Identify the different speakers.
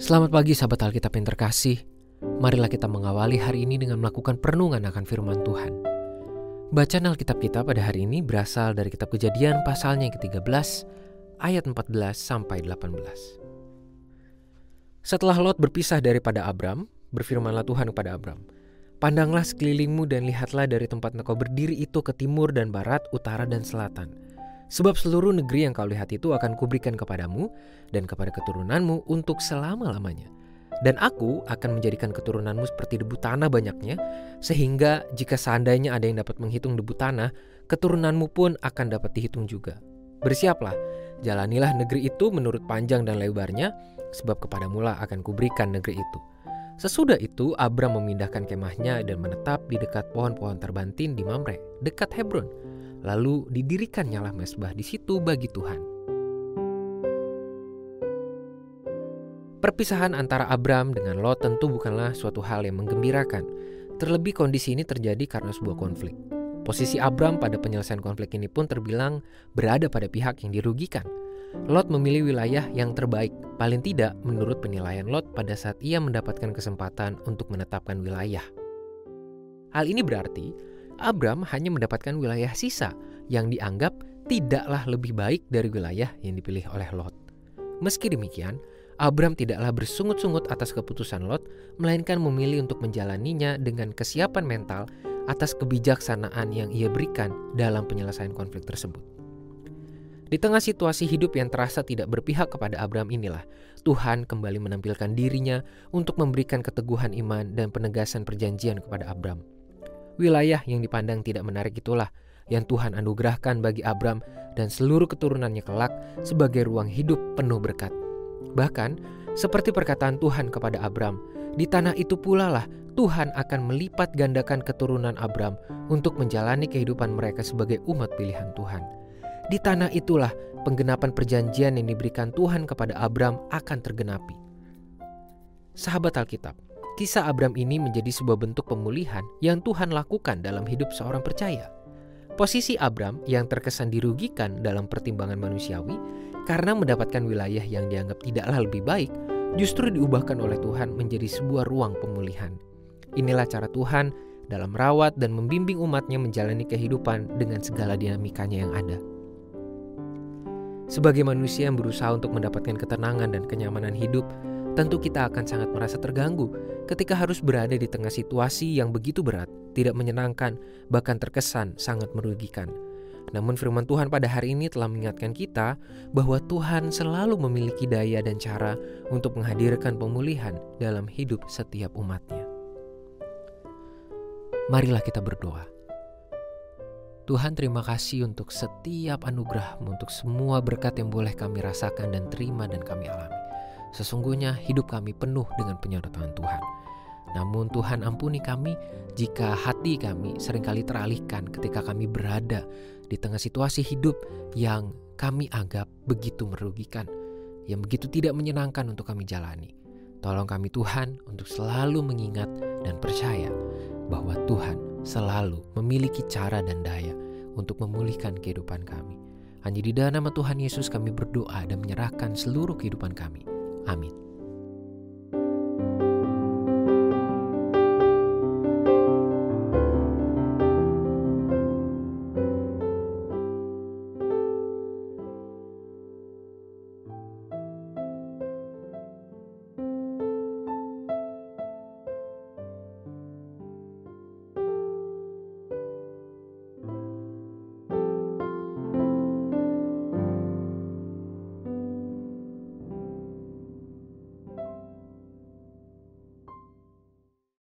Speaker 1: Selamat pagi sahabat Alkitab yang terkasih. Marilah kita mengawali hari ini dengan melakukan perenungan akan firman Tuhan. Bacaan Alkitab kita pada hari ini berasal dari kitab Kejadian pasalnya yang ke-13 ayat 14 sampai 18. Setelah Lot berpisah daripada Abram, berfirmanlah Tuhan kepada Abram, Pandanglah sekelilingmu dan lihatlah dari tempat engkau berdiri itu ke timur dan barat, utara dan selatan Sebab seluruh negeri yang kau lihat itu akan kuberikan kepadamu dan kepada keturunanmu untuk selama-lamanya. Dan aku akan menjadikan keturunanmu seperti debu tanah banyaknya, sehingga jika seandainya ada yang dapat menghitung debu tanah, keturunanmu pun akan dapat dihitung juga. Bersiaplah, jalanilah negeri itu menurut panjang dan lebarnya, sebab kepadamulah akan kuberikan negeri itu. Sesudah itu, Abram memindahkan kemahnya dan menetap di dekat pohon-pohon terbantin di Mamre, dekat Hebron Lalu didirikan nyala mesbah di situ bagi Tuhan. Perpisahan antara Abram dengan Lot tentu bukanlah suatu hal yang menggembirakan. Terlebih kondisi ini terjadi karena sebuah konflik. Posisi Abram pada penyelesaian konflik ini pun terbilang berada pada pihak yang dirugikan. Lot memilih wilayah yang terbaik, paling tidak menurut penilaian Lot pada saat ia mendapatkan kesempatan untuk menetapkan wilayah. Hal ini berarti Abram hanya mendapatkan wilayah sisa yang dianggap tidaklah lebih baik dari wilayah yang dipilih oleh Lot. Meski demikian, Abram tidaklah bersungut-sungut atas keputusan Lot, melainkan memilih untuk menjalaninya dengan kesiapan mental atas kebijaksanaan yang ia berikan dalam penyelesaian konflik tersebut. Di tengah situasi hidup yang terasa tidak berpihak kepada Abram inilah, Tuhan kembali menampilkan dirinya untuk memberikan keteguhan iman dan penegasan perjanjian kepada Abram. Wilayah yang dipandang tidak menarik itulah yang Tuhan anugerahkan bagi Abram dan seluruh keturunannya kelak sebagai ruang hidup penuh berkat. Bahkan, seperti perkataan Tuhan kepada Abram, di tanah itu pula lah Tuhan akan melipat gandakan keturunan Abram untuk menjalani kehidupan mereka sebagai umat pilihan Tuhan. Di tanah itulah penggenapan perjanjian yang diberikan Tuhan kepada Abram akan tergenapi. Sahabat Alkitab, Kisah Abram ini menjadi sebuah bentuk pemulihan yang Tuhan lakukan dalam hidup seorang percaya. Posisi Abram yang terkesan dirugikan dalam pertimbangan manusiawi karena mendapatkan wilayah yang dianggap tidaklah lebih baik, justru diubahkan oleh Tuhan menjadi sebuah ruang pemulihan. Inilah cara Tuhan dalam merawat dan membimbing umatnya menjalani kehidupan dengan segala dinamikanya yang ada. Sebagai manusia yang berusaha untuk mendapatkan ketenangan dan kenyamanan hidup, tentu kita akan sangat merasa terganggu ketika harus berada di tengah situasi yang begitu berat, tidak menyenangkan, bahkan terkesan sangat merugikan. Namun firman Tuhan pada hari ini telah mengingatkan kita bahwa Tuhan selalu memiliki daya dan cara untuk menghadirkan pemulihan dalam hidup setiap umatnya. Marilah kita berdoa. Tuhan terima kasih untuk setiap anugerahmu, untuk semua berkat yang boleh kami rasakan dan terima dan kami alami. Sesungguhnya hidup kami penuh dengan penyertaan Tuhan. Namun Tuhan ampuni kami jika hati kami sering kali teralihkan ketika kami berada di tengah situasi hidup yang kami anggap begitu merugikan, yang begitu tidak menyenangkan untuk kami jalani. Tolong kami Tuhan untuk selalu mengingat dan percaya bahwa Tuhan selalu memiliki cara dan daya untuk memulihkan kehidupan kami. Hanya di dalam nama Tuhan Yesus kami berdoa dan menyerahkan seluruh kehidupan kami. Amén.